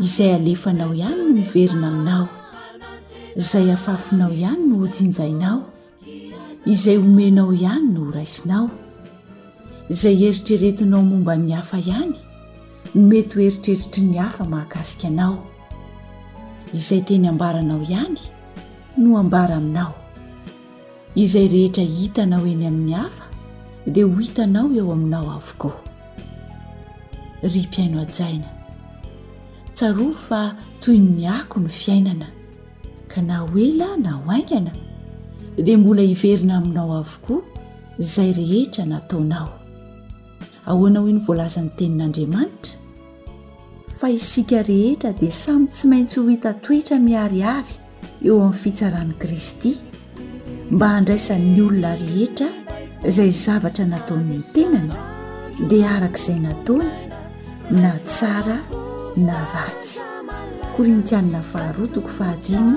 Izay alefanao ihany no miverina aminao, izay afafinao ihany no hojinjainao, izay omenao ihany no horaisinao, izay eritreretinao momba ny hafa ihany no mety ho eritreritry ny hafa mahakasika anao, izay teny ambaranao ihany no hambara aminao. Izay rehetra hitanao eny amin'ny hafa dia ho hitanao eo aminao avokoa. Ry mpihaino hajaina, tsarovy fa toy ny ako ny fiainana, ka na ho ela na ho haingana dia mbola hiverina aminao avokoa izay rehetra nataonao. Ahoana hoy ny voalazan'ny Tenin'Andriamanitra? fa isika rehetra dia samy tsy maintsy ho hita toetra miharihary eo amin'ny fitsaran'i Kristy mba handraisan'ny olona rehetra izay zavatra nataon'ny tenany dia araka izay nataony na tsara na ratsy korintianina faharotoko fahadimy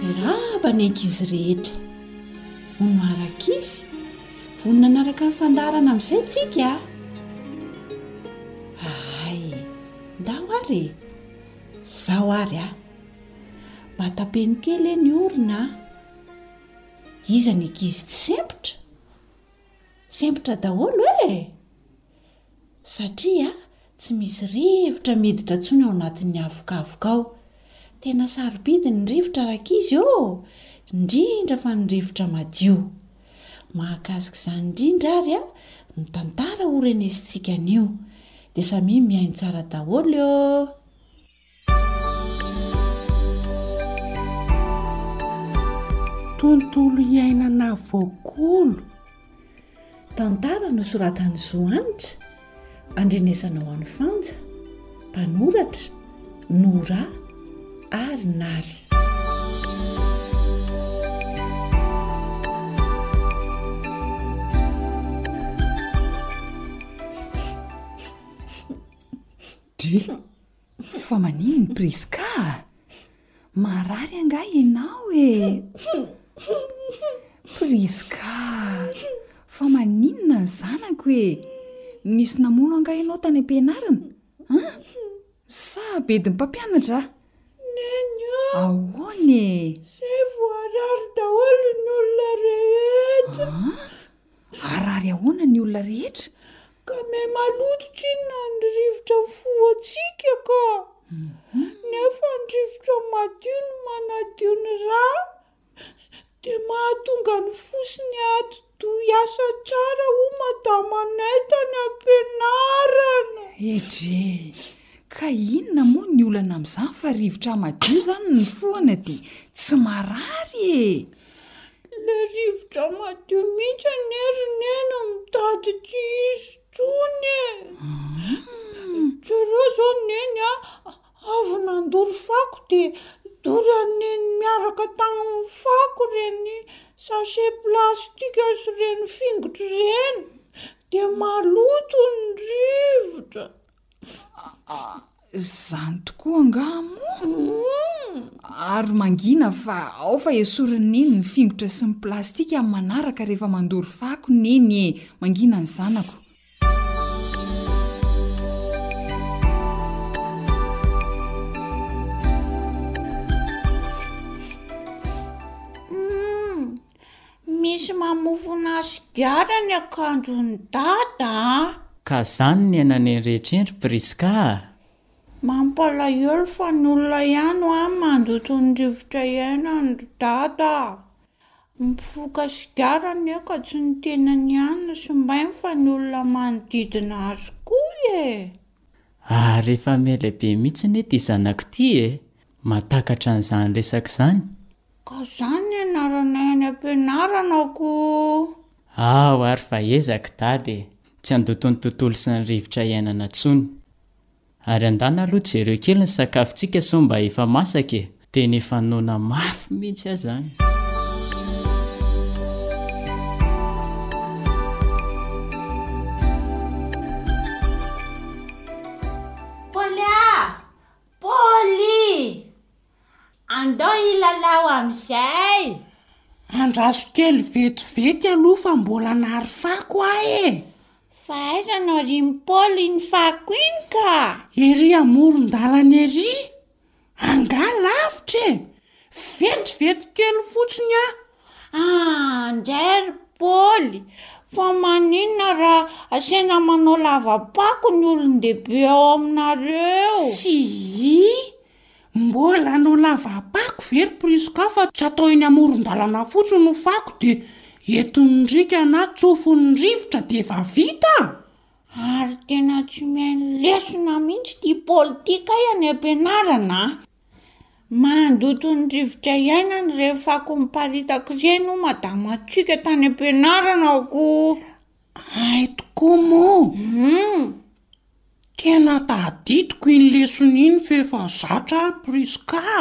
Miarahaba ny ankizy rehetra. Honoir ankizy, vonona hanaraka ny fandaharana amin'izay tsika a! Ahay, ndao ary e! Zao ary a! Batapeniko kely e ny orona a! Iza ny ankizy tsy sempotra? Sempotra daholo e! Satria tsy misy rivotra miditra intsony ao anatin'ny havokavoka ao. Tena sarobidy ny rivotra rankizy ô! Indrindra fa ny rivotra madio. Mahakasika izany indrindra ary a, ny tantara ho renesintsika anio. Dia samia mihaino tsara daholo ô! Tontolo iainana voakolo. Tantara nosoratan'i Zo Hanitra, andrenesana ho an'i Fanja, mpanoratra, Nora ary Nary. Dia fa maninona Prisca a? Marary angaha ianao e? Prisca a! Fa maninona ny zanako e? Nisy namono angaha ianao tany am-pianarana an? Sa bedin'ny mpampianatra? Neny a! Ahoana e? Izay voarary daholo ny olona rehetra. Harary ahoana ny olona rehetra ka me maloto tsinona ny rivotra foantsika ka! Nefa ny rivotra madio no manadio ny ra dia mahatonga ny fo sy ny atidoha hiasa tsara hoy madamanay tany ampianarana. Edrey! Ka inona moa ny olana amin'izany fa rivotra madio izany ny foana dia tsy marary e! Ilay rivotra madio mihitsy anie ry neny mitady tsy hisy intsony e! Jereo izao ry neny a! Avy nandoro fako dia doran'i neny miaraka tamin'ny fako ireny sachet plastika sy ireny fingotra ireny dia maloto ny rivotra. Izany tokoa angaha moa? Ary mangina fa ao fa esorin'i Neny ny fingotra sy ny plastika amin'ny manaraka rehefa mandoro fako, Neny e! Mangina ny zanako. Misy mamofona sigara ny akanjon'i Dada a! Ka zany ny ainan'eny rehetra eny ry Prisca a! Mampalahelo fa ny olona ihany hoa mandoto ny rivotra iainany ry Dada a! Mpifoka sigara anie ka tsy ny tenany ihany no simbainy fa ny olona manodidina azy koa e! Ary efa mihalehibe mihitsy anie ity zanako ity e! Mahatakatra an'izany resaka izany! Ka zany ny anaranay any ampianarana ko! Aho ary fa ezak dada e! Tsy handoto ny tontolo sy ny rivotra iainana tsony. Ary andana aloha jereo kely ny sakafontsika sao mba efa masaka e! Tena efa noana mafy mihitsy aza an! Paoly a! Paoly! Andao hilalao amin'izay! Andraso kely vetivety aloha fa mbola nary fako aho e! Fa aiza no arian'i Paoly iny fako iny ka? Ery amoron-dalana ery! Angaha lavitra e! Vetivety kely fotsiny aho! Ah, ndray ry Paoly! Fa maninona raha asaina manao lava-pako ny olon-dehibe ao aminareo? Tsia! Mbola hanao lava-pako ve ry Prisca fa tsy atao eny amoron-dalana fotsiny ny fako dia entin'ny riaka na tsofin'ny rivotra dia efa vita a! Ary tena tsy mihaino lesona mihitsy ity politikay any am-pianarana a! Mandoto ny rivotra iainana ireny fako miparitaka ireny hoy Madama Tsioka tany am-pianarana hoh! Hay tokoa moa! Humm! Tena tadidiko iny lesona iny f'efa zatra ary Prisca a!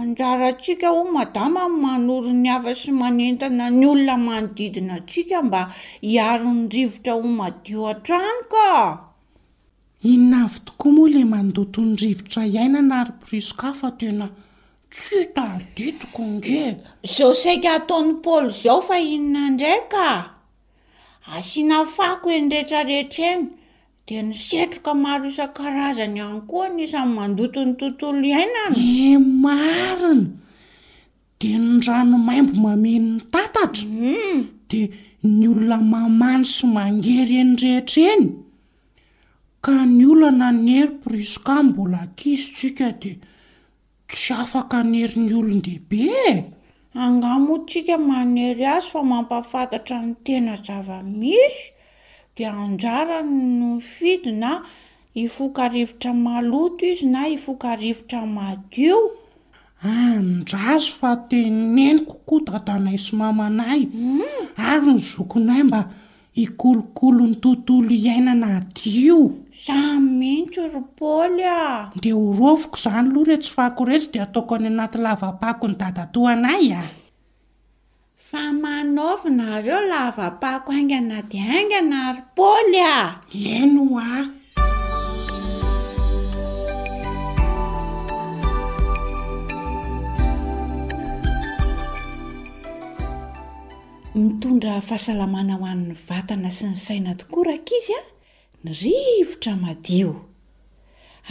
Anjarantsika hoy Madama ny manoro ny hafa sy manentana ny olona manodidina antsika mba hiaro ny rivotra ho madio hatrany ka! Inona avy tokoa moa ilay mandoto ny rivotra iainana ary Prisca fa tena Tsy tadidiko nge! Zao saika ataon'i Paoly zao fa inona indray ka? Asiana fako eny rehetra rehetra eny, dia ny setroka maro isan-karazany ihany koa no isan'ny mandoto ny tontolo iainana. Eh marina! Dia ny rano maimbo mameno ny tatatra, dia ny olona mamany sy mangery eny rehetra eny, ka ny olana anie ry Prisca mbola ankizy tsika dia Tsy afaka hanery ny olon-dehibe e! Angaha moa tsika manery azy fa mampahafantatra ny tena zava-misy dia anjarany no hifidy na hifoka rivotra maloto izy na hifoka rivotra madio. Andraso fa teneniko koa dadanay sy mamanay ary ny zokinay mba Hikolokolo ny tontolo iainana adio. Za mintsy ry Paoly a! Ndeha ho roviko zany loha retsy fako retsy de ataoko any anaty lavapakon'i dadatoa anay a! Fa manaovy nareo lavapako haingana dia haingana ry Paoly a! Eny hoa! Mitondra fahasalamana ho an'ny vatana sy ny saina tokoa rankizy a, ny rivotra madio.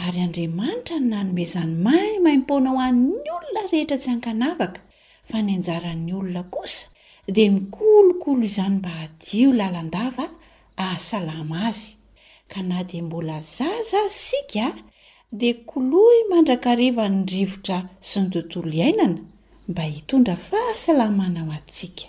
Ary Andriamanitra no nanome izany maimaimpoana ho an'ny olona rehetra tsy ankanavaka fa ny anjaran'ny olona kosa dia mikolokolo izany mba hadio lalandava hahasalama azy, ka na dia mbola zaza aza isika dia koloy mandrakariva ny rivotra sy ny tontolo iainana mba hitondra fahasalamana ho antsika.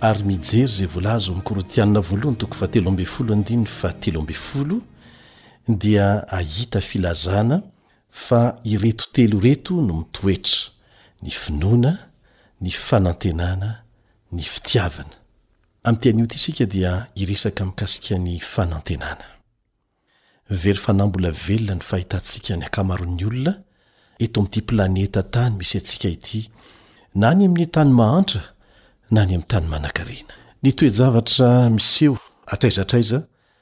Ary mijery izay voalaza ao amin'ny Korintianina voalohany toko fahatelo ambin'ny folo andininy fahatelo ambin'ny folo dia hahita filazana fa ireto telo ireto no mitoetra, ny finoana, ny fanantenana, ny fitiavana. Amin'ity anio ity isika dia hiresaka mikasika ny fanantenana. Very fanahy mbola velona ny fahitantsika ny ankamaroan'ny olona eto amin'ity planeta tany misy antsika ity, na ny amin'ny tany mahantra na ny amin'ny tany manankarena. Ny toe-javatra miseho hatraiza hatraiza,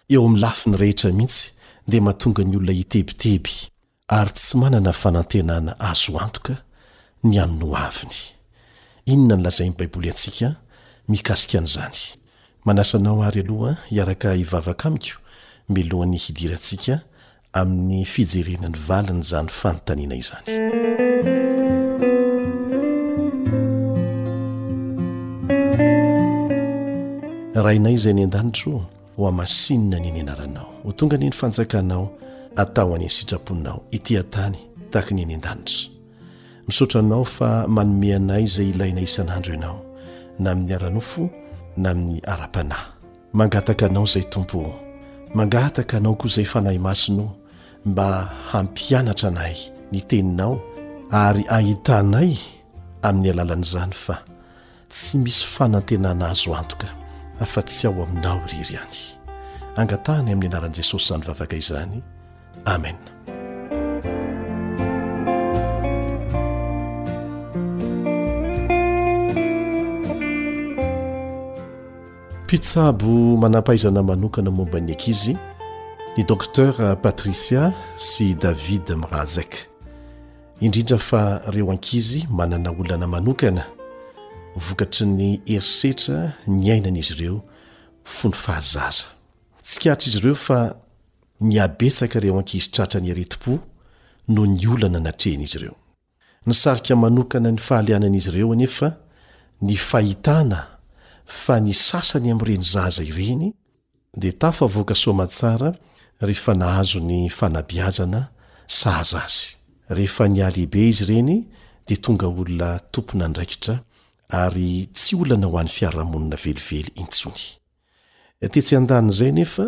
eo amin'ny lafiny rehetra mihitsy, dia mahatonga ny olona hitebiteby. ary tsy manana fanantenana azo antoka ny amin'ny hoaviny. Inona no lazain'ny Baiboly antsika mikasika an'izany? Manasa anao àry aloha hiaraka hivavaka amiko mialohan'ny hidirantsika amin'ny fijerena ny valin'izany fanontaniana izany. Rainay izay any an-danitra ô, Ho hamasinina anie ny anaranao. Ho tonga anie ny fanjakanao. Atao anie ny sitraponao ety an-tany tahaka ny eny an-danitra. Misaotra anao fa manome anay izay ilaina isan'andro ianao na amin'ny ara-nofo na amin'ny ara-panahy. Mangataka anao izay Tompo o. Mangataka anao koa izay Fanahy Masina o mba hampianatra anay ny teninao ary ahitanay amin'ny alalan'izany fa Tsy misy fanantenana azo antoka afa-tsy ao aminao irery ihany. Angatahany amin'ny anaran'i Jesosy izany vavaka izany. Amena. Mpitsabo manam-pahaizana manokana momba ny ankizy, ny Docteur Patricia sy David Mrazek. indrindra fa ireo ankizy manana olana manokana vokatry ny herisetra ny ainan'izy ireo fony fahazaza tsikatr' izy ireo fa ny abetsaka ireo ankizy tratra ny aretim-po no ny olana natrehin'izy ireo nysarika manokana ny fahalianan'izy ireo anefa ny fahitana fa ny sasany amin'ireny zaza ireny dia tafavoaka soamatsara rehefa nahazo ny fanabeazana sahaza azy. Rehefa nihalehibe izy ireny dia tonga olona tompon'andraikitra ary tsy olana ho an'ny fiarahamonina velively intsony. Tetsy an-danin'izay nefa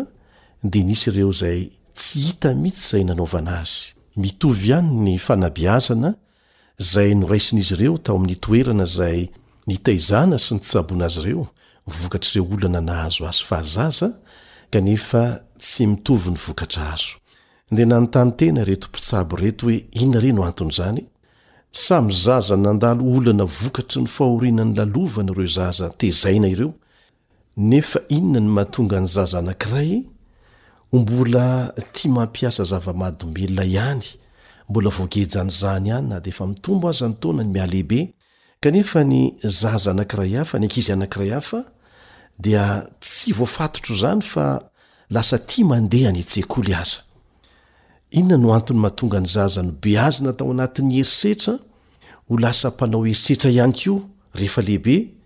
dia nisy ireo izay tsy hita mihitsy izay nanaovana azy. Mitovy ihany ny fanabeazana izay noraisin'izy ireo tao amin'ny toerana izay nitaizana sy nitsaboana azy ireo vokatr'ireo olana nahazo azy fahazaza kanefa tsy mitovy ny vokatra azo. Dia nanontany tena ireto mpitsabo ireto hoe inona re no anton'izany? Samy zaza nandalo olana vokatry ny fahoriana nilalovana ireo zaza tezaina ireo Nefa inona no mahatonga ny zaza anankiray ho mbola tia mampiasa zava-mahadomelina ihany, mbola voageja an'izany ihany na dia efa mitombo aza ny taona ny mihalehibe, kanefa ny zaza anankiray hafa, ny ankizy anankiray hafa dia tsy voafatotr'izany fa lasa tia mandeha any an-tsekoly aza? Inona no antony mahatonga ny zaza nobeazina tao anatin'ny herisetra ho lasa mpanao herisetra ihany koa rehefa lehibe?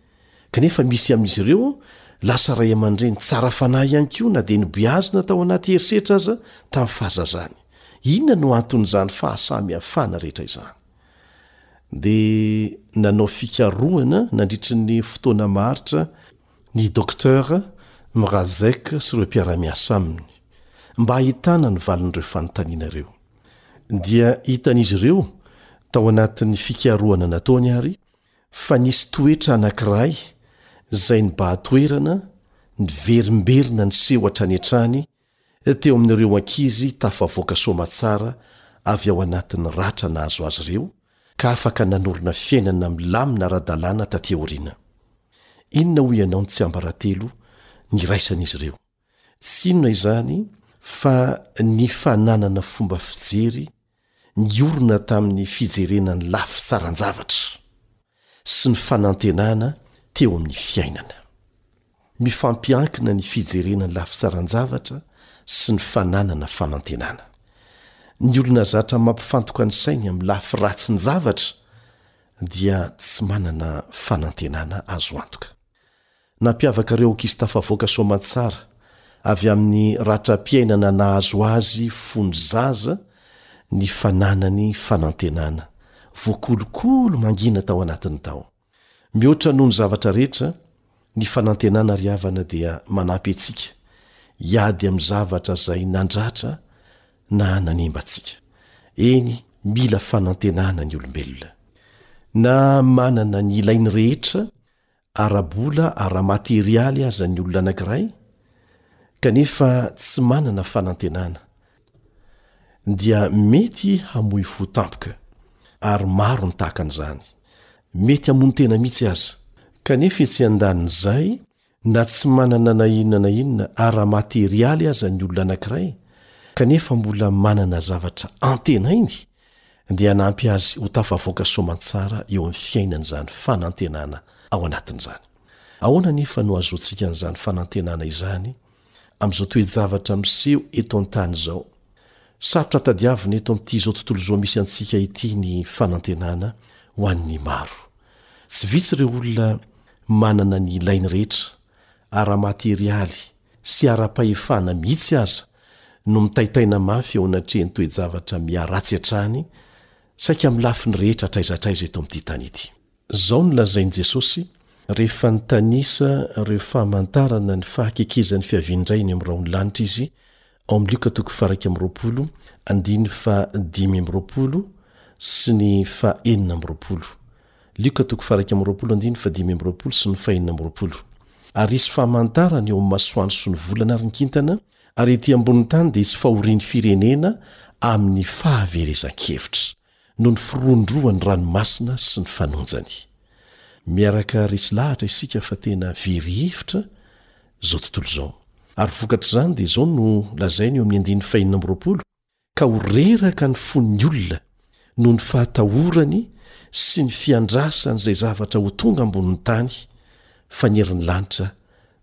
Kanefa misy amin'izy ireo lasa ray aman-dreny tsara fanahy ihany koa na dia nobeazina tao anaty herisetra aza tamin'ny fahazazany. Inona no anton'izany fahasamihafana rehetra izany? Dia nanao fikarohana nandritry ny fotoana maharitra ny Dokotera Mrazek sy ireo mpiara-miasa aminy mba hahitana ny valin'ireo fanontaniana ireo. Dia hitan'izy ireo tao anatin'ny fikarohana nataony ary, Fa nisy toetra anankiray izay nibahan-toerana, niverimberina niseho hatrany hatrany teo amin'ireo ankizy tafavoaka soamatsara avy ao anatin'ny ratra nahazo azy ireo ka afaka nanorina fiainana milamina ara-dalàna taty aoriana. Inona hoy ianao ny tsiambaratelo niraisan'izy ireo? Tsy inona izany fa ny fananana fomba fijery niorina tamin'ny fijerena ny lafy tsaran-javatra sy ny fanantenana teo amin'ny fiainana. Mifampiankina ny fijerena ny lafy tsaran-javatra sy ny fananana fanantenana. Ny olona zatra mampifantoka ny sainy amin'ny lafy ratsin-javatra dia tsy manana fanantenana azo antoka. Nampiavaka ireo aokista favoaka soamantsara avy amin'ny ratram-piainana nahazo azy fony zaza ny fananany fanantenana voakolokolo mangina tao anatiny tao. Mihoatra noho ny zavatra rehetra, ny fanantenana ry havana dia manampy antsika hiady amin'ny zavatra izay nandratra na nanimba antsika. Eny, mila fanantenana ny olombelona. Na manana ny ilainy rehetra ara-bola, ara-materialy aza ny olona anankiray kanefa tsy manana fanantenana, dia mety hamoy fo tampoka, ary maro ny tahaka an'izany. Mety hamono tena mihitsy aza. Kanefa etsy an-danin'izay, na tsy manana na inona na inona ara-materialy aza ny olona anankiray, kanefa mbola manana zavatra antenainy, dia hanampy azy ho tafavoaka soamantsara eo amin'ny fiainany izany fanantenana ao anatiny izany. Ahoana anefa no ahazoantsika an'izany fanantenana izany amin'izao toe-javatra miseho eto an-tany izao? Sarotra tadiavina eto amin'ity izao tontolo izao misy antsika ity ny fanantenana ho an'ny maro. Tsy vitsy ireo olona manana ny ilainy rehetra ara-materialy sy ara-pahefana mihitsy aza no mitaitaina mafy eo anatrehan'ny toe-javatra miharatsy hatrany saika amin'ny lafiny rehetra hatraiza hatraiza eto amin'ity tany ity. Izao no lazain'i Jesosy rehefa nitanisa ireo famantarana ny fahakekezan'ny fiavian'ny Rainy amin'ny rahon'ny lanitra Izy, ao amin'ny Lioka toko faharaika amby roapolo, andininy faha dimy amby roapolo sy ny faha enina amby roapolo, Lioka toko faha iraika amby roapolo andininy faha dimy amby roapolo sy ny faha enina amby roapolo. Ary hisy famantarana eo amin'ny masoandro sy ny volana ary ny kintana, ary ety ambonin'ny tany dia hisy fahorian'ny firenena amin'ny fahaverezan-kevitra, noho ny firondrohan'ny ranomasina sy ny fanonjany. Miaraka resy lahatra isika fa tena very hevitra izao tontolo izao. Ary vokatr'izany dia izao no lazainy eo amin'ny andininy faha enina amby roapolo, ka ho reraka ny fon'ny olona noho ny fahatahorany sy ny fiandrasan'izay zavatra ho tonga ambonin'ny tany, fa ny herin'ny lanitra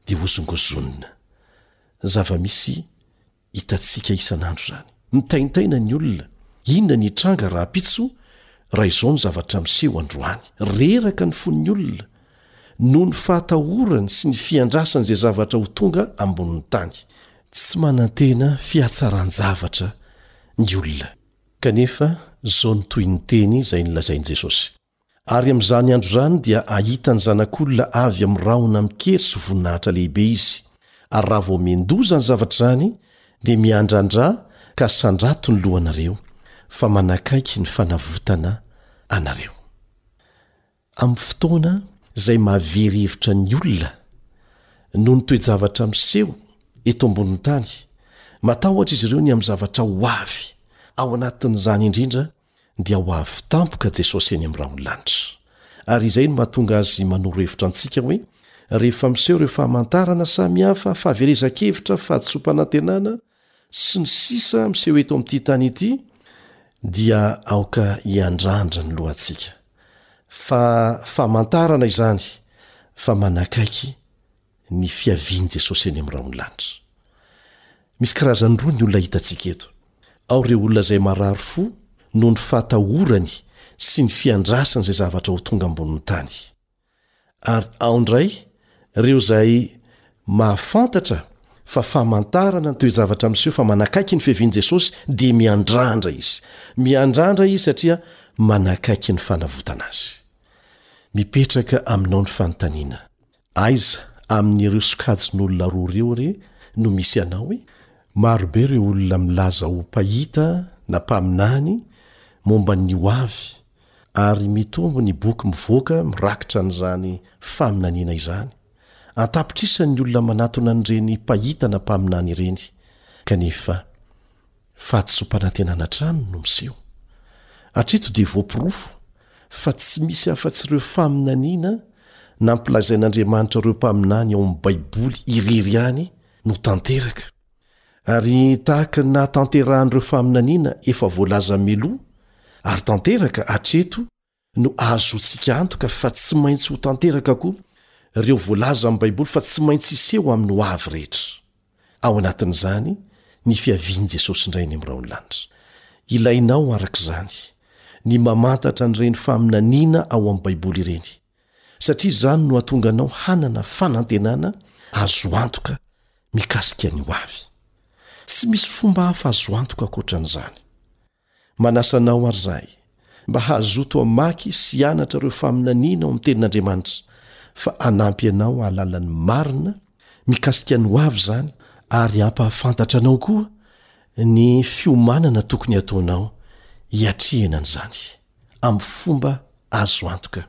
dia hozongozonina. Zava-misy hitantsika isan'andro izany. Mitaintaina ny olona, inona ny hitranga rahampitso raha izao ny zavatra miseho androany? Reraka ny fon'ny olona Noho ny fahatahorany sy ny fiandrasany izay zavatra ho tonga ambonin'ny tany. Tsy manantena fihatsaran-javatra ny olona, kanefa izao no toy ny teny izay nolazain'i Jesosy, Ary amin'izany andro izany dia hahita ny Zanak'olona avy amin'ny rahona amin-kery sy voninahitra lehibe izy, ary raha vao miandoha izany zavatra izany, dia miandrandrà ka sandrato ny lohanareo, fa manakaiky ny fanavotana anareo. Amin'ny fotoana izay mahavery hevitra ny olona noho ny toe-javatra miseho eto ambonin'ny tany, matahotra izy ireo ny amin'ny zavatra ho avy, ao anatin'izany indrindra dia ho avy tampoka Jesosy eny amin'ny rahon'ny lanitra. Ary izay no mahatonga azy manoro hevitra antsika hoe, rehefa miseho ireo famantarana samihafa fahaverezan-kevitra, fahadisoam-panantenana, sy ny sisa miseho eto amin'ity tany ity dia aoka hiandrandra ny lohantsika fa famantarana izany fa manakaiky ny fiavian'i Jesosy eny amin'ny rahon'ny lanitra. Misy karazany roa ny olona hitantsika eto, ao ireo olona izay marary fo noho ny fahatahorany sy ny fiandrasany izay zavatra ho tonga ambonin'ny tany, Ary ao indray ireo izay mahafantatra fa famantarana ny toe-javatra miseho fa manakaiky ny fiavian'i Jesosy, dia miandrandra izy. Miandrandra izy satria manakaiky ny fanavotana azy. Mipetraka aminao ny fanontaniana, Aiza amin'ireo sokajin'olona roa ireo re no misy anao e? Maro be ireo olona milaza ho mpahita na mpaminany momba ny hoavy. ary mitombo ny boky mivoaka mirakitra an'izany faminaniana izany, an-tapitrisany ny olona manatona an'ireny mpahita na mpaminany ireny, kanefa fahadisoam-panantenana hatrany no miseho. Hatreto dia voaporofo fa tsy misy afa-tsy ireo faminaniana nampilazain'Andriamanitra ireo mpaminany ao amin'ny Baiboly irery ihany no tanteraka. Ary tahaka ny nahatanterahan'ireo faminaniana efa voalaza mialoha, ary tanteraka hatreto, no ahazoantsika antoka fa tsy maintsy ho tanteraka koa ireo voalaza amin'ny Baiboly fa tsy maintsy hiseho amin'ny ho avy rehetra. Ao anatin'izany ny fiavian'i Jesosy indray eny amin'ny rahon'ny lanitra. Ilainao, araka izany, ny mamantatra an'ireny faminaniana ao amin'ny Baiboly ireny. satria izany no hatonga anao hanana fanantenana azo antoka mikasika ny ho avy. Tsy misy fomba hafa azo antoka ankoatran'izany. Manasa anao àry izahay mba hazoto hamaky sy hianatra ireo faminaniana ao amin'ny Tenin'Andriamanitra, fa hanampy anao hahalala ny marina mikasika ny ho avy izany ary hampahafantatra anao koa ny fiomanana tokony hataonao hiatrehina an'izany. amin'ny fomba azo antoka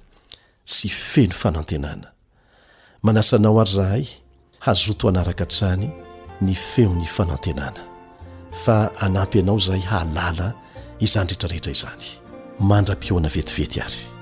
sy feno fanantenana. Manasa anao ary izahay hazoto hanaraka hatrany ny feon'ny fanantenana fa hanampy anao izahay hahalala izany rehetrarehetra izany, mandra-pihaona vetivety ary.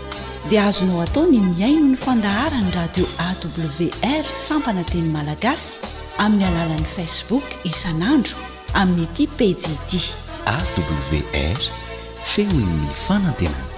dia azonao atao ny mihaino ny fandaharan'ny radio awr sampana teny malagasy amin'ny alalan'ny facebook isan'andro amin'ity pejy ity awr feon'ny fanantenana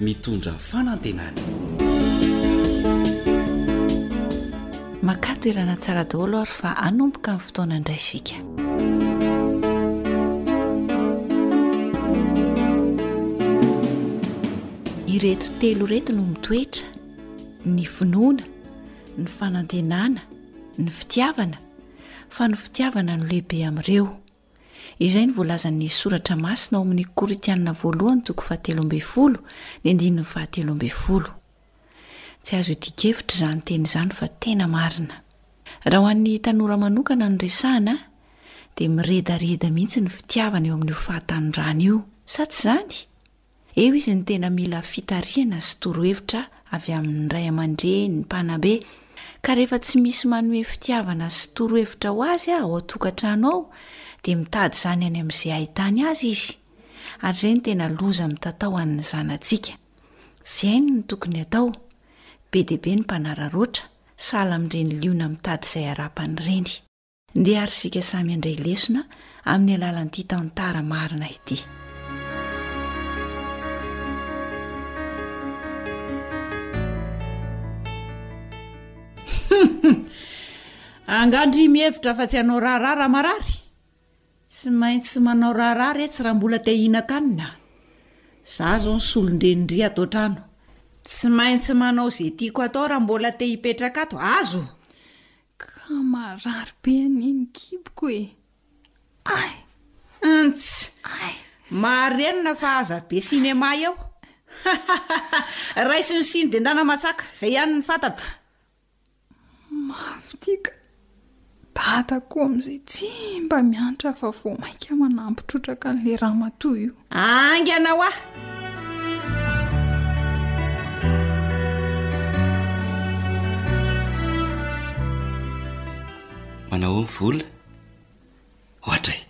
mitondra fanantenana. Makà toerana tsara daholo ary fa hanomboka ny fotoana indray isika. Ireto telo ireto no mitoetra, ny finoana, ny fanantenana, ny fitiavana, fa ny fitiavana no lehibe amin'ireo. Izay no voalazan'ny Soratra Masina ao amin'ny Korintianina Voalohany toko fahatelo ambin'ny folo, ny andininy fahatelo ambin'ny folo. Tsy azo idian-kevitra izany teny izany fa tena marina. Raha ho an'ny tanora manokana no resahina, dia miredareda mihitsy ny fitiavana eo amin'io fahatanorana io, sa tsy izany? Eo izy no tena mila fitarihana sy torohevitra avy amin'ny ray aman-dreny, mpanabe. Ka rehefa tsy misy manome fitiavana sy torohevitra ho azy ao an-tokantrano ao, dia mitady izany any amin'izay ahitany azy izy. Ary izay no tena loza mitatao an'ny zanatsika. Izay no tokony atao. Be dia be ny mpanararaotra, sahala amin'ireny liona mitady izay harapany ireny. Ndeha ary isika samy handray lesona amin'ny alalan'ity tantara marina ity. Angandry mihevitra fa tsy hanao raharaha raha marary? Tsy maintsy manao raharaha re tsy raha mbola te hihinan-kanina. Za zao ny solon-drenindry ato an-trano. Tsy maintsy manao izay tiako atao raha mbola te hipetraka ato. Azo! Ka marary be anie ny kiboko e! Ay! Ants! Ay! Marenina fa aza be cinéma eo! Hahahha! Raiso ny siny dia ndana matsaka! Zay ihany ny fantatro! Mafy ity ka! Dada koa amin'izay tsy mba miantra fa vao mainka manampy trotraka an'ilay ramatoa io! Aingana ho ahy! Manao ahoana vola? Ohatray!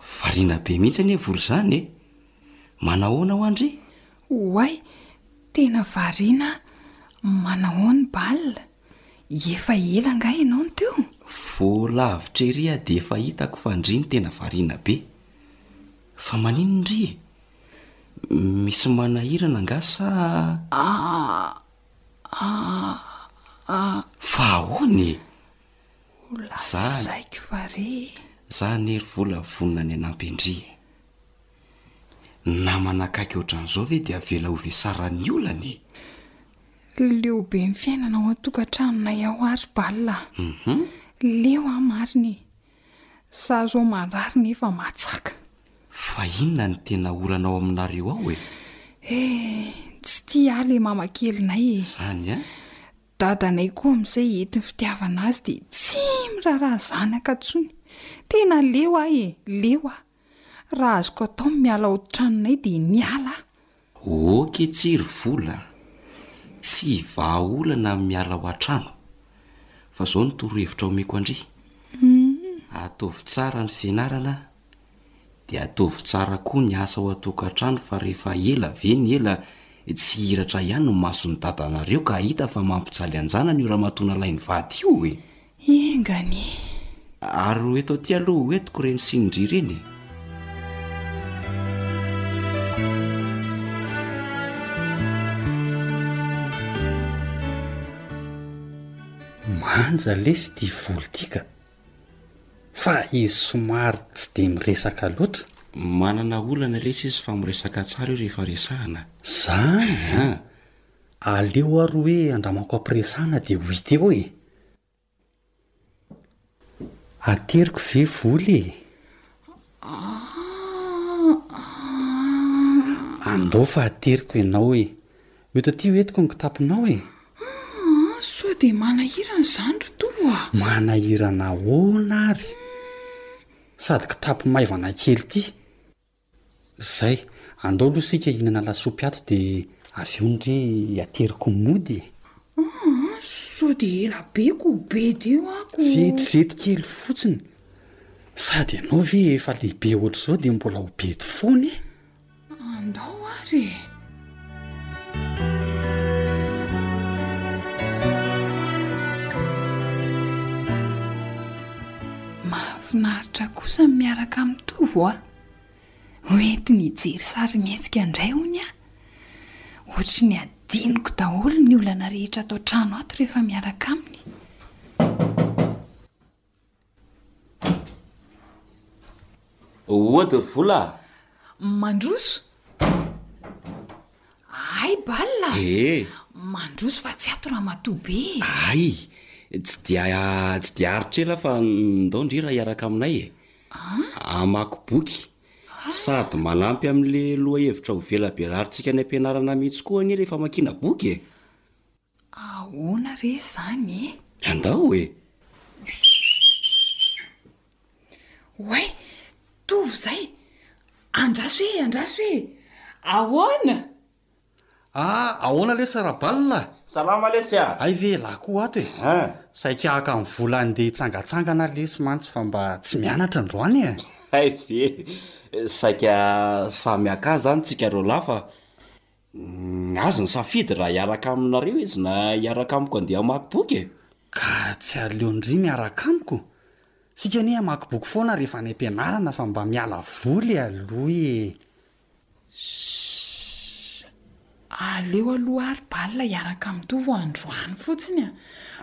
Variana be mihitsy anie vola izany e! Manao ahoana ho'a ndry? Oay! Tena variana aho! Manao ahoana i Bal? Efa ela angaha ianao no teo? Vao lavitra ery aho dia efa hitako fa ndry ny tena variana be! Fa maninona ry e? Misy manahirana angaha sa? Fa ahoana e? Ho lazaiko fa ry e. Za anie ry vola vonona ny hanampy an-dry e. Namana akaiky ohatran'izao ve dia avela ho vesara ny olana e? Leo be ny fiainana ao an-tokantranonay ao ary Bal a. Leo an marina e. Za zao marary nefa matsaka. Fa inona ny tena olana ao aminareo ao e? Eh, tsy tia ahy ilay mamakelinay e. Izany an? Dadanay koa amin'izay entin'ny fitiavana azy dia tsy miraharaha zanaka intsony. Tena leo aho e, leo aho. Raha azoko atao ny miala ao tranonay dia miala aho. Ok tsy ry vola a! Tsy vahaolana ny miala ao an-trano. Fa izao no torohevitra omeko an-dry. Ataovy tsara ny fianarana dia ataovy tsara koa ny asa ao an-tokantrano fa rehefa ela ve ny ela tsy hiratra ihany ny mason'ny dadanareo ka hahita fa mampijaly an-janany io ramatoa nalain'ny vady io e! Enga anie. Ary ho eto aty aloha ho entiko ireny sinin-dry ireny e! Manja lesy ity volo ity ka! Fa izy somary tsy dia miresaka loatra. Manana olana lesy izy fa miresaka tsara io rehefa resahana. Zany an! Aleo ary hoe andramako am-piresahana dia ho hita eo e! Ateriko ve vola e? Andao fa ateriko ianao e! Eo taty io entiko ny kitapinao e! Sao dia manahirana izany ry Tovo a! Manahirana ahoana ary? Sady kitapo maivana kely ity! Zay, andao aloha sika hinana lasopy ato de avy eo ndry ateriko mody e! Aa sao de ela be ko be dio ah ko. Vetivety kely fotsiny, sady ianao ve efa lehibe ohatr'izao de mbola ho bedy foana e! Andao ary e! Mahafinaritra kosa ny miaraka amin'ny Tovo a! Ho entiny hijery sarimihetsika indray hono aho. Ohatry ny hadinoko daholo ny olana rehetra ato an-trano ato rehefa miaraka aminy. Oa de vola a! Mandroso? Ay bal a! Ee! Mandroso fa tsy ato ramatoa be e! Ay! Tsy dia tsy dia aritr ela fa ndao ndry raha hiaraka aminay e! Hamaky boky! Sady manampy amin'le lohahevitra ho vela be rarintsika any am-pianarana mihitsy koa anie le famakiana boky e! Ahoana re izany e? Andao e! Oay! Tovo izay! Andraso e! Andraso e! Ahoana? Ah! Ahoana lesy Rabal a! Salama lesy a! Hay ve ialahy koa ato e! An! Saika haka amin'ny vola handeha hitsangatsangana lesy mantsy fa mba tsy mianatra androany e! Hay ve! Saika samy haka izany tsika roalahy fa Ny azy ny safidy raha hiaraka aminareo izy na hiaraka amiko andeha hamaky boky e! Ka tsy aleon-dry miaraka amiko? Isika anie hamaky boky foana rehefa any am-pianarana fa mba miala voly aloha e! Shh! Aleo aloha ary Bala hiaraka amin'i Tovo androany fotsiny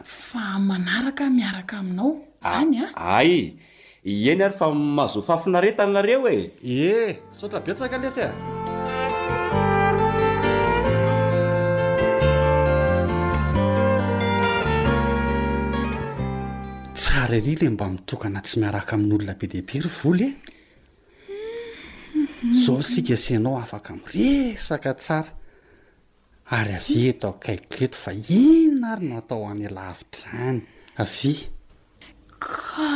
fa amin'ny manaraka aho miaraka aminao. Izany an! Ay! Ieny ary fa mazoa fahafinaretana nareo e! Ee, misaotra betsaka lesy a! Tsara ery ilay mba mitokana tsy miaraka amin'olona be dia be ry Voly e! Izao isika sy ianao afaka miresaka tsara Ary avia eto akaiko eto fa inona ary no atao any lavitra izany? Avia! Ka!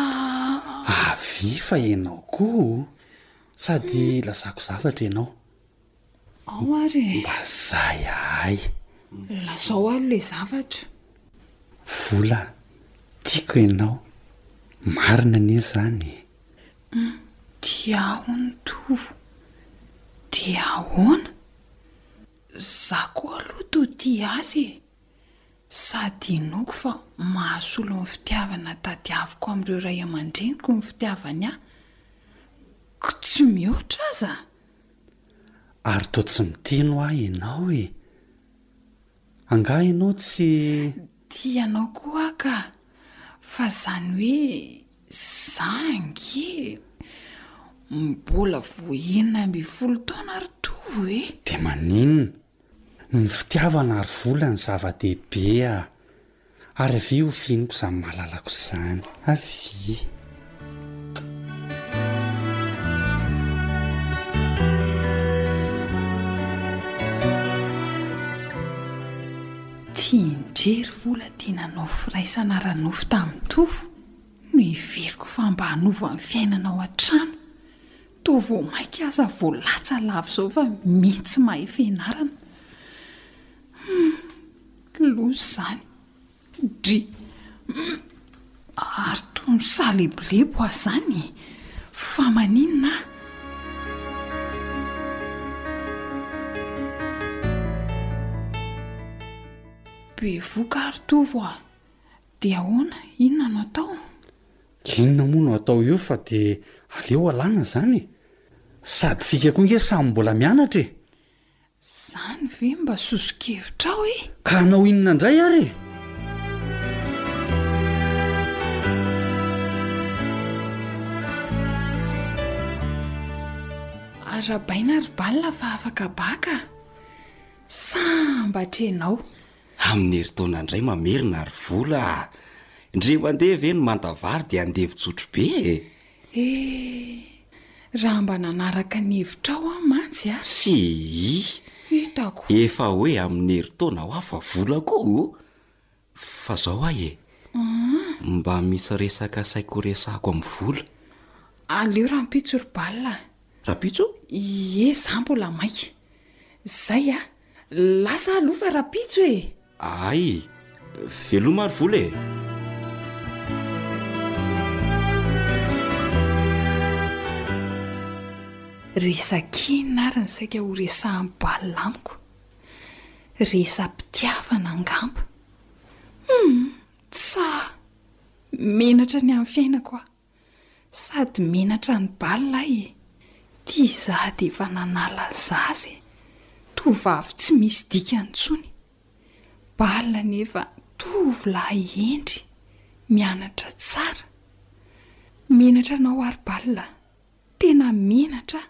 Avia fa ianao koa o! Sady lazako zavatra ianao. Ao ary e! Mba zay ahay. Lazao ary ilay zavatra. Vola, tiako ianao. Marina anie izany e! Hum, tiaho ny Tovo. Dia ahoana? Za koa aloha toa tia azy e! Sady inoako fa mahasolo ny fitiavana tadiaviko amin'ireo ray aman-dreniko ny fitiavany ahy. Ko tsy mihoatra aza! Ary toa tsy miteny hoa ianao e! Angaha ianao tsy. Tia anao koa aho ka! Fa zany hoe za ange mbola vao enina ambin'ny folo taona ry Tovo e! Dia maninona? Ny fitiavana ary vola no zava-dehibe a! Ary avia hoviniko izany malalako izany. Avia! Tsy indrery vola dia nanao firaisana ara-nofo tamin'i Tovo no heveriko fa mba hanova ny fiainana ao an-trano. Toa vao mainka aza vao latsa lava izao fa mino tsy mahay fianarana. Hum, loza izany. Dry, ary toa misalebolebo aho izany fa maninona aho? Bevoka ary Tovo a! Dia ahoana, inona no atao? Inona moa no atao eo fa dia aleo alàna izany e! Sady isika koa ange samy mbola mianatra e! Zany ve mba sosokevitrao e? Ka hanao inona indray ary e? Arabaina ry Bala fa afaka baka. Sambatra ianao. Amin'ny herintaona indray mamerina ry vola a! Ndry mandeha ve ny manta vary dia andevo tsotrobe e! Ehh! Raha mba nanaraka ny hevitrao aho mantsy a! Sii! Hitako! Efa hoe amin'ny herintaona hoa fa vola koa o! Fa zao ahy e! Mba misy resaka asaiko ho resahako amin'ny vola. Aleo rampitso ry Bal a! Rampitso? Ie za mbola maika. Zay a! Lasa aloha fa rampitso e! Ahay e! Veloma ary vola e! Resakinona ary ny saika ho resahan'i Bala amiko. Resa-pitiavana angamba. Humm! Tsa! Menatra ny amin'ny fiainako aho. Sady menatra ny bal lay e! Ty za de efa nanala ny zaza e! Tovovavy tsy misy dikany intsony! Bal nefa tovolahy hendry mianatra tsara! Menatra anao ary bal a! Tena menatra ah!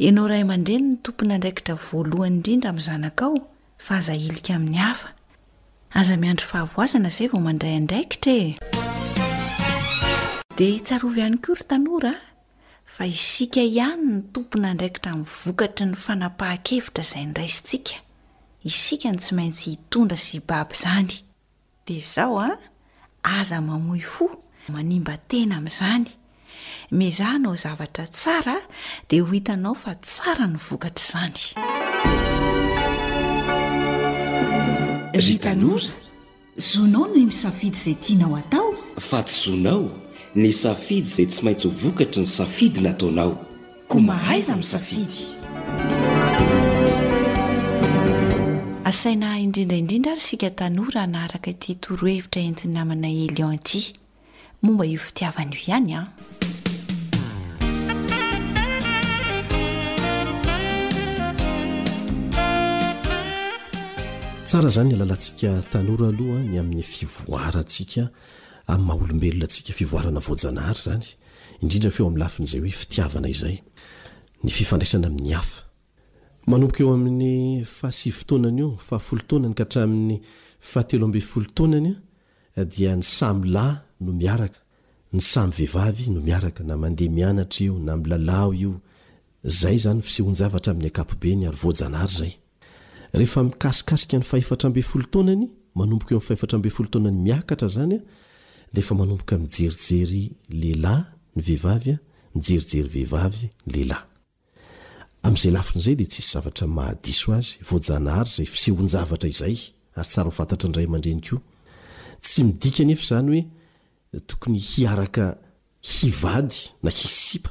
Ianao ray aman-dreny no tompon'andraikitra voalohany indrindra amin'ny zanakao fa aza ahilika amin'ny hafa. Aza miandry fahavoazana izay vao mandray andraikitra e! Dia tsarovy ihany koa ry tanora fa isika ihany no tompon'andraikitra amin'ny vokatry ny fanapahan-kevitra izay noraisintsika. Isika no tsy maintsy hitondra sy hibaby izany. Dia izao an, aza mamoy fo, manimba tena amin'izany. Miezaha hanao zavatra tsara dia ho hitanao fa tsara ny vokatr'izany. Ry tanora, zonao ny misafidy izay tianao hatao. Fa tsy zonao ny hisafidy izay tsy maintsy ho vokatry ny safidy nataonao. koa mahaiza misafidy. Asaina indrindra indrindra ary isika tanora hanaraka ity torohevitra entin'ny namanay Elion ity, momba io fitiavana io ihany an! Tsara izany halalantsika tanora aloha ny amin'ny fivoarantsika amin'ny maha olombelona antsika, fivoarana voajanahary izany, indrindra fa eo amin'ny lafin'izay hoe fitiavana izay, ny fifandraisana amin'ny hafa. Manomboka eo amin'ny fahasivy taonany io, fahafolo taonany ka hatramin'ny fahatelo ambin'ny folo taonany dia ny samy lahy no miaraka, ny samy vehivavy no miaraka, na mandeha mianatra io, na milalao io, izay izany ny fisehoan-javatra amin'ny ankapobeny ary voajanahary izay. Rehefa mikasikasika ny fahefatra ambin'ny folo taonany, manomboka eo amin'ny fahefatra ambin'ny folo taonany miakatra izany, dia efa manomboka mijerijery lehilahy ny vehivavy, mijerijery vehivavy ny lehilahy. Amin'izay lafiny izay dia tsy hisy zavatra mahadiso azy, voajanahary izay fisehoan-javatra izay, ary tsara ho fantatrin'ny ray aman-dreny koa. Tsy midika anefa izany hoe tokony hiaraka hivady na hisipa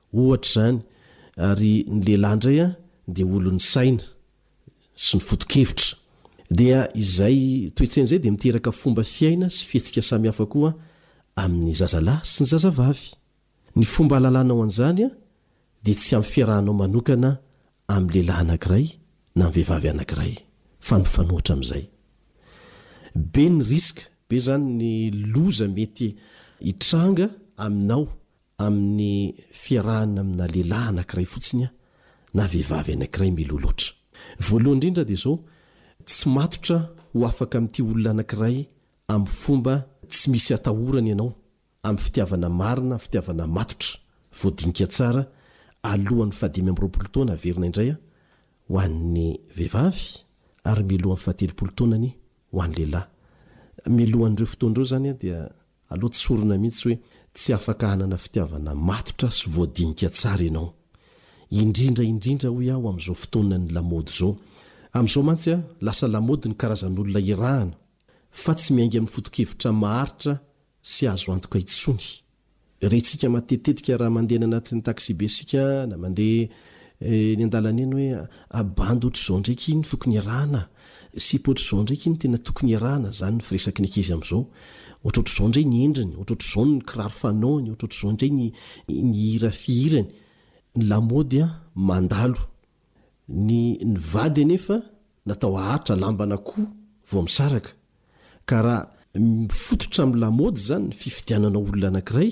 Ohatra izany, ary ny lehilahy indray dia olon'ny saina sy ny foto-kevitra. Dia izay toe-tsaina izay dia miteraka fomba fiaina sy fihetsika samihafa koa amin'ny zazalahy sy ny zazavavy. Ny fomba halalanao an'izany dia tsy amin'ny fiarahanao manokana amin'ny lehilahy anankiray na amin'ny vehivavy anankiray, fa mifanohitra amin'izay. Be ny risque, be izany ny loza mety hitranga aminao amin'ny fiarahana amina lehilahy anankiray fotsiny aho na vehivavy anankiray miloha loatra. Voalohany indrindra dia izao, tsy matotra ho afaka amin'ity olona anankiray amin'ny fomba tsy misy atahorana ianao, amin'ny fitiavana marina, fitiavana matotra. Voadinika tsara alohan'ny fahadimy amby roapolo taona averina indray aho ho an'ny vehivavy ary miloha amin'ny fahatelopolo taona anie ho an'ny lehilahy. Miloha an'ireo fotoana ireo izany aho dia Aleo tsorina mihitsy hoe tsy afaka hanana fitiavana matotra sy voadinika tsara ianao. Indrindra indrindra hoy aho amin'izao fotoanan'ny lamaody izao. Amin'izao mantsy, lasa lamaody ny karazan'olona irahana fa tsy miainga amin'ny foto-kevitra maharitra sy azo antoka intsony. Rentsika matetitetika raha mandeha any anatin'ny taxi-be isika na mandeha eny an-dalana eny hoe, Bandy ohatr'izao ndraiky iny tokony irahana. Sy pôtr zao ndray ky ny tena tokony iarahana zany ny firesaky ny ankizy amzao otrotr zao ndray ny endriny otrotr zao ny kiraro fanaony otrotr zao ndray ny ny hira fihirany ny lamôdy an mandalo ny ny vady anefa natao haharitra lamba na koa vao misaraka ka raha mifototra am lamôdy zany ny fifidianana olona anakiray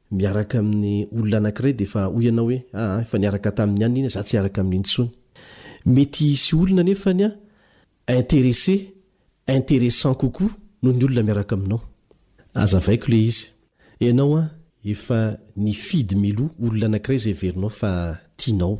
miaraka amin'ny olona anankiray dia efa hoy ianao hoe aa efa niaraka taminy ihany iny za tsy hiaraka aminy intsony. Mety hisy olona nefa ny interesse, interessant kokoa noho ny olona miaraka aminao. Azavaiko ilay izy. Ianao an efa nifidy miloha olona anankiray izay heverinao fa tianao.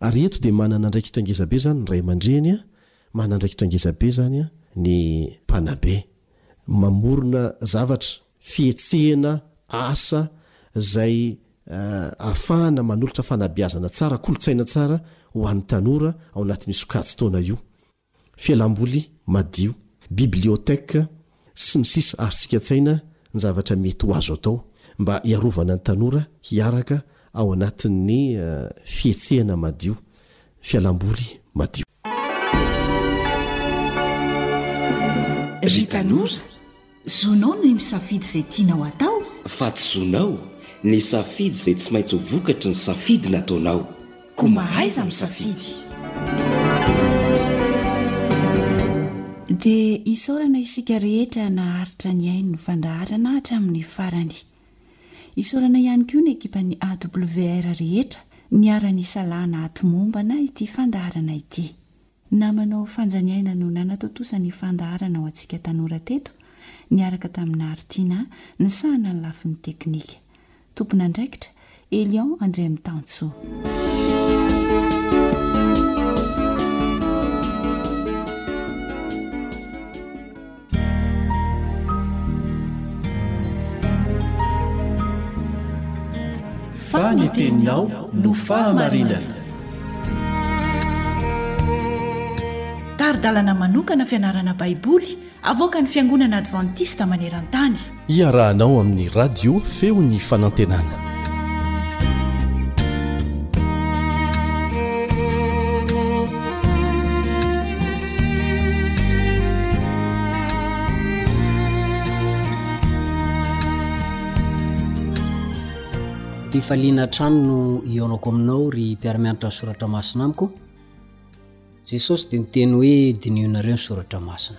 Ary eto dia manana andraikitra ngezabe izany ny ray aman-dreny, manana andraikitra ngezabe izany ny mpanabe. Mamorona zavatra, fihetsehana, asa izay ahafahana manolotra fanabeazana tsara, kolontsaina tsara ho an'ny tanora ao anatin'io sokajin-taona io. fialamboly madio, bibliothèque, sy ny sisa ary sikatsaina ny zavatra mety ho azo atao mba hiarovana ny tanora hiaraka ao anatin'ny fihetsehana madio, fialamboly madio. Ry tanora! Zonao ny misafidy izay tianao atao. Fa tsy zonao ny hisafidy izay tsy maintsy ho vokatry ny safidy nataonao. Koa mahaiza misafidy. Dia isaorana isika rehetra naharitra nihaino ny fandaharana hatramin'ny farany. Isaorana ihany koa ny ekipan'ny AWR rehetra niara-nisalahy nahatomombana ity fandaharana ity. Namanao fanjaniaina no nanatontosa ny fandaharana ho antsika tanora teto, niaraka tamin'i Nary Tinah nisahana ny lafiny teknika. Tompon'andraikitra, Elion Andriamitantsoa. fa ny teninao no fahamarinana tari-dalana manokana fianarana baiboly avoaka ny fiangonana advantista maneran-tany Iarahanao amin'ny radio feon'ny fanantenana. Fifaliana hatrany no hihaonako aminao ry mpiara-mianatra ny soratra masina amiko. Jesosy dia niteny hoe diniho nareo ny soratra masina.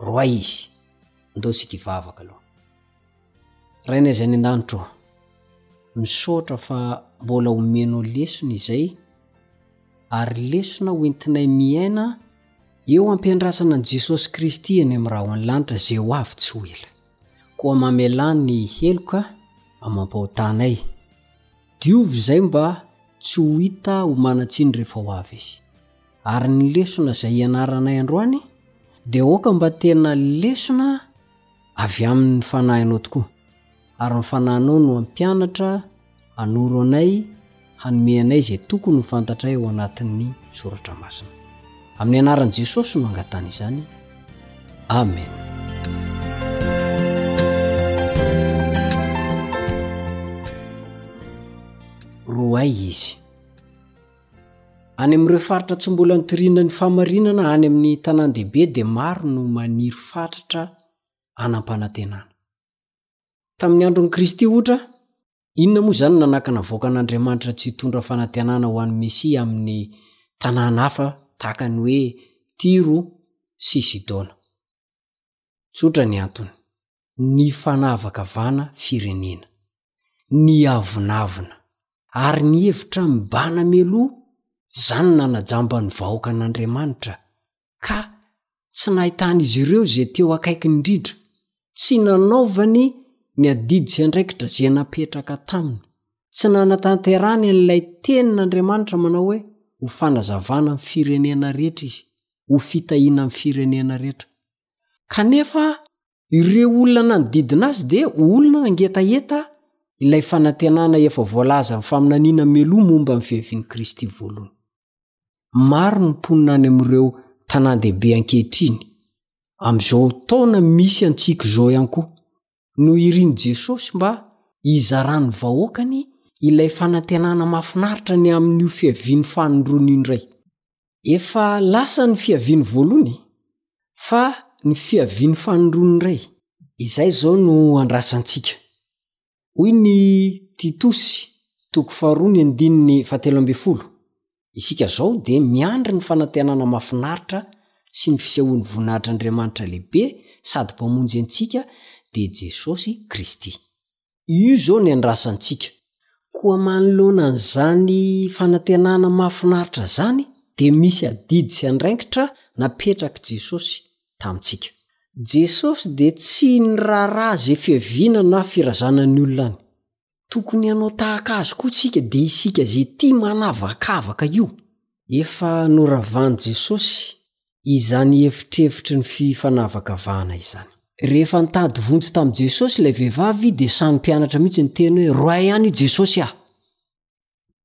Roa izy. Ndao tsika hivavaka aloha. Rainay izay any an-danitra ô, misaotra fa mbola omenao lesona izay ary lesona ho entinay miaina eo am-piandrasana an'i Jesosy Kristy eny amin'ny rahona lanitra izay ho avy tsy ho ela. Koa mamelà ny heloka amam-pahotanay. Diovy izay mba tsy ho hita ho manan-tsiny rehefa ho avy Izy. Ary ny lesona izay ianaranay androany dia aoka mba tena lesona avy amin'ny fanahinao tokoa, ary ny fanahinao no hampianatra, hanoro anay, hanome anay izay tokony ho fantatray ao anatin'ny soratra masina. Amin'ny anaran'i Jesosy no angatahana izany. Amen. Roay izy. Any amin'ireo faritra tsy mbola nitoriana ny fahamarinana any amin'ny tanàn-dehibe dia maro no maniry fatratra hanam-panantenana. Tamin'ny andron'i Kristy, ohatra, inona moa izany no nanakana vahoaka an'Andriamanitra tsy hitondra fanantenana ho an'ny Mesia amin'ny tanàna hafa tahaka ny hoe Tyro sy Sidona? Tsotra ny antony, ny fanavakavana firenena, ny avonavona, ary ny hevitra mibahana mialoha izany nanajamba ny vahoaka an'Andriamanitra, ka tsy nahitan'izy ireo izay teo akaiky indrindra, tsy nanaovany ny adidy sy andraikitra izay napetraka taminy, tsy nanatanterahany an'ilay tenin'Andriamanitra manao hoe, Ho fanazavana ny firenena rehetra izy. ho fitahiana amin'ny firenena rehetra. Kanefa ireo olona nanodidina azy dia olona nangetaheta ilay fanantenana efa voalazan'ny faminaniana mialoha momba ny Fiavian'i Kristy Voalohany. Maro ny mponina any amin'ireo tanàn-dehibe ankehitriny, amin'izao taona misy antsika izao ihany koa, no irin'i Jesosy mba hizaran'ny vahoakany ilay fanantenana mahafinaritra ny amin'io fiaviany fahanroany io indray. Efa lasa ny fiaviany voalohany, fa ny fiaviany fahanroany indray. Izay izao no andrasantsika. Hoy ny Titosy, toko faharoa ny andininy fahatelo ambin'ny folo, Isika izao dia miandry ny fanantenana mahafinaritra sy ny fisehoan'ny voninahitr'Andriamanitra lehibe sady Mpamonjy antsika dia Jesosy Kristy. Io izao no iandrasantsika. Koa manoloana an'izany fanantenana mahafinaritra izany dia misy adidy sy andraikitra napetrak'i Jesosy tamintsika. Jesosy dia tsy niraharaha izay fiaviana na firazanan'ny olona any. Tokony hanao tahaka azy koa tsika dia isika ze tia manavakavaka io. Efa noravan'i Jesosy izany efitrefitry ny fifanavakavahana izany. Rehefa nitady vonjy tamin'i Jesosy ilay vehivavy dia samy mpianatra mihitsy niteny hoe roahy an i Jesosy ah!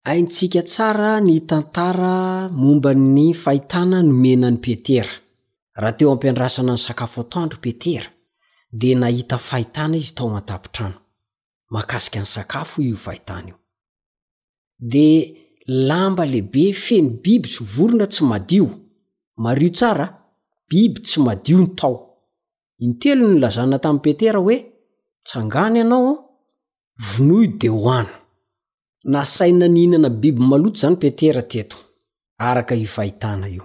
Haintsika tsara ny tantara momba ny fahitana nomena an'i Petera. Raha teo ampiandrasana ny sakafo atoandro i Petera dia nahita fahitana izy tao antapotrano. mahakasika ny sakafo io fahitana io. Dia lamba lehibe feno biby sy vorona tsy madio. Mariho tsara, biby tsy madio no tao. Intelo no nilazana tamin'i Petera hoe, Tsangano ianao, vonoy dia hohano. Nasaina nihinana biby maloto izany Petera teto, araka io fahitana io.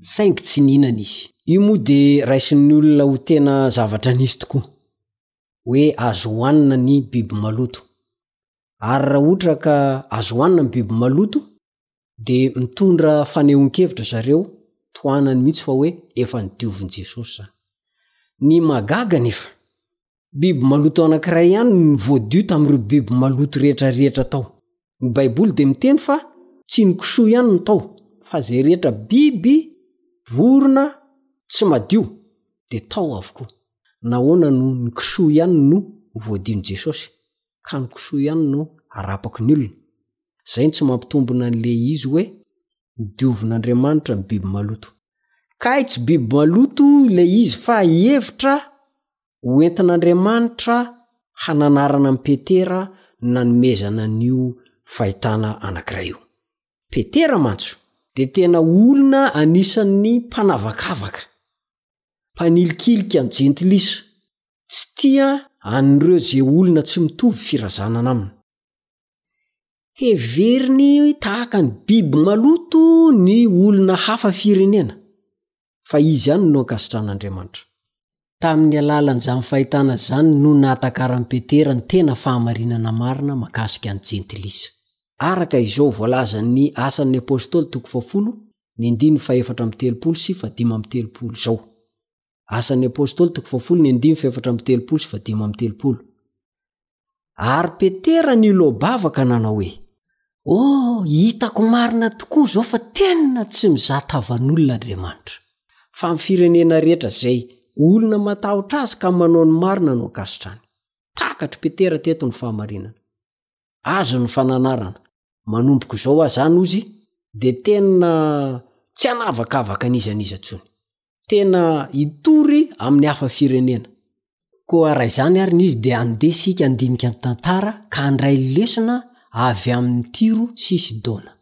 Saingy tsy nihinana izy. Io moa dia raisin'ny olona ho tena zavatra nisy tokoa. hoe azo hoanina ny biby maloto. Ary raha ohatra ka azo hoanina ny biby maloto dia mitondra fanehoan-kevitra zareo tohanany mihitsy fa hoe efa nodiovin'i Jesosy zany. Ny mahagaga anefa, biby maloto anankiray ihany no voadio tamin'ireo biby maloto rehetra rehetra tao. ny baiboly de miteny fa tsy ny kisoa ihany no tao fa zay rehetra biby vorona tsy madio de tao avokoa nahoana no ny kisoa ihany no voadino jesosy ka ny kisoa ihany no arapaky ny olona zay ny tsy mampitombona an'le izy hoe diovin'andriamanitra ny biby maloto kay tsy biby maloto le izy fa hihevitra Ho entin'Andriamanitra hananarana an'i Petera ny nanomezana an'io fahitana anankiray io. Petera mantsy dia tena olona anisan'ny mpanavakavaka, mpanilikilika an'i Jentilisa, tsy tia an'ireo ze olona tsy mitovy firazanana aminy. Heveriny tahaka ny biby maloto ny olona hafa firenena. fa izy ihany no ankasitran'Andriamanitra. Tamin'ny alalan'izany fahitana izany no nahatakaran'i Petera ny tena fahamarinana marina makasika ny Jentilisa. Araka izao voalazan'ny Asan'ny Apostoly toko fahafolo, ny andininy fahefatra amby telopolo sy fahadimy amby telopolo izao. Asan'ny Apostoly toko fahafolo ny andininy fahefatra amby telopolo sy fahadimy amby telopolo. Ary Petera niloa-bavaka nanao hoe, Oh, hitako marina tokoa izao fa tena tsy mizaha tavan'olona Andriamanitra. Fa amin'ny firenena rehetra izay olona matahotra azy ka manao ny marina no ankasitrany. Takatr'i Petera teto ny fahamarinana. Azy ny fananarana. Manomboka izao aza any ozy dia tena tsy hanavakavaka an'iza n'iza intsony. tena hitory amin'ny hafa firenena. Koa raha izany ary ny izy dia andeha isika handinika ny tantara ka handray lesona avy amin'i Tyro sy i Sidona.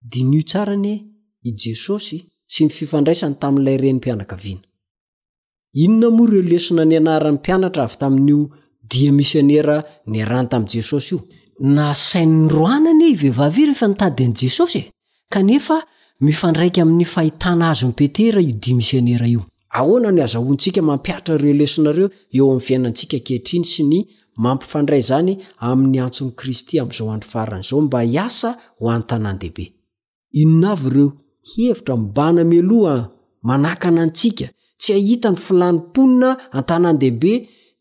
Diniho tsara anie i Jesosy sy ny fifandraisany tamin'ilay renim-pianakaviana. Inona moa ireo lesona nianaran'ny mpianatra avy tamin'io dia misionera niarahany tamin'i Jesosy io? Nasainy nirona anie io vehivavy io rehefa nitady an'i Jesosy e! Kanefa, mifandraika amin'ny fahitana azon'i Petera io dimy misionera io. Ahoana no azahoantsika mampihatra ireo lesona ireo eo amin'ny fiainantsika ankehitriny sy ny mampifandray izany amin'ny antson'i Kristy amin'izao andro farany izao mba hiasa ho an'ny tanàn-dehibe? Inona avy ireo hevitra mibahana mialoha manakana antsika tsy hahita ny filàn'ny mponina an-tanàn-dehibe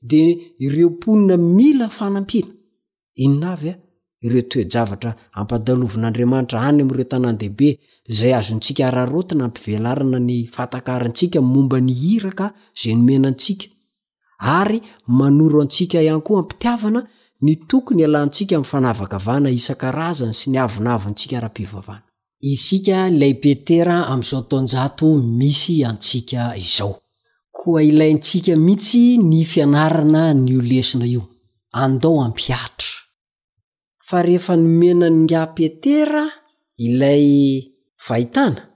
dia ireo mponina mila fanampiana? Inona avy a? Ireo toe-javatra ampadalovn'Andriamanitra any amin'ireo tanàn-dehibe, izay azontsika araraotina hampivelarana ny fahatakarantsika momba ny iraka izay nomena antsika, ary manoro antsika ihany koa am-pitiavana ny tokony hialantsika amin'ny fanavakavahana isan-karazany sy ny avonavontsika ara-pivavana. isika ilay Petera amin'izao taonjato misy antsika izao. Koa ilaintsika mihitsy ny fianarana an'io lesona io. Andao hampihatra. Fa rehefa nomena an'ingahy Petera ilay fahitana,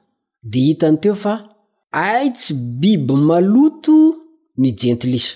dia hitany teo fa hay tsy biby maloto ny Jentilisa.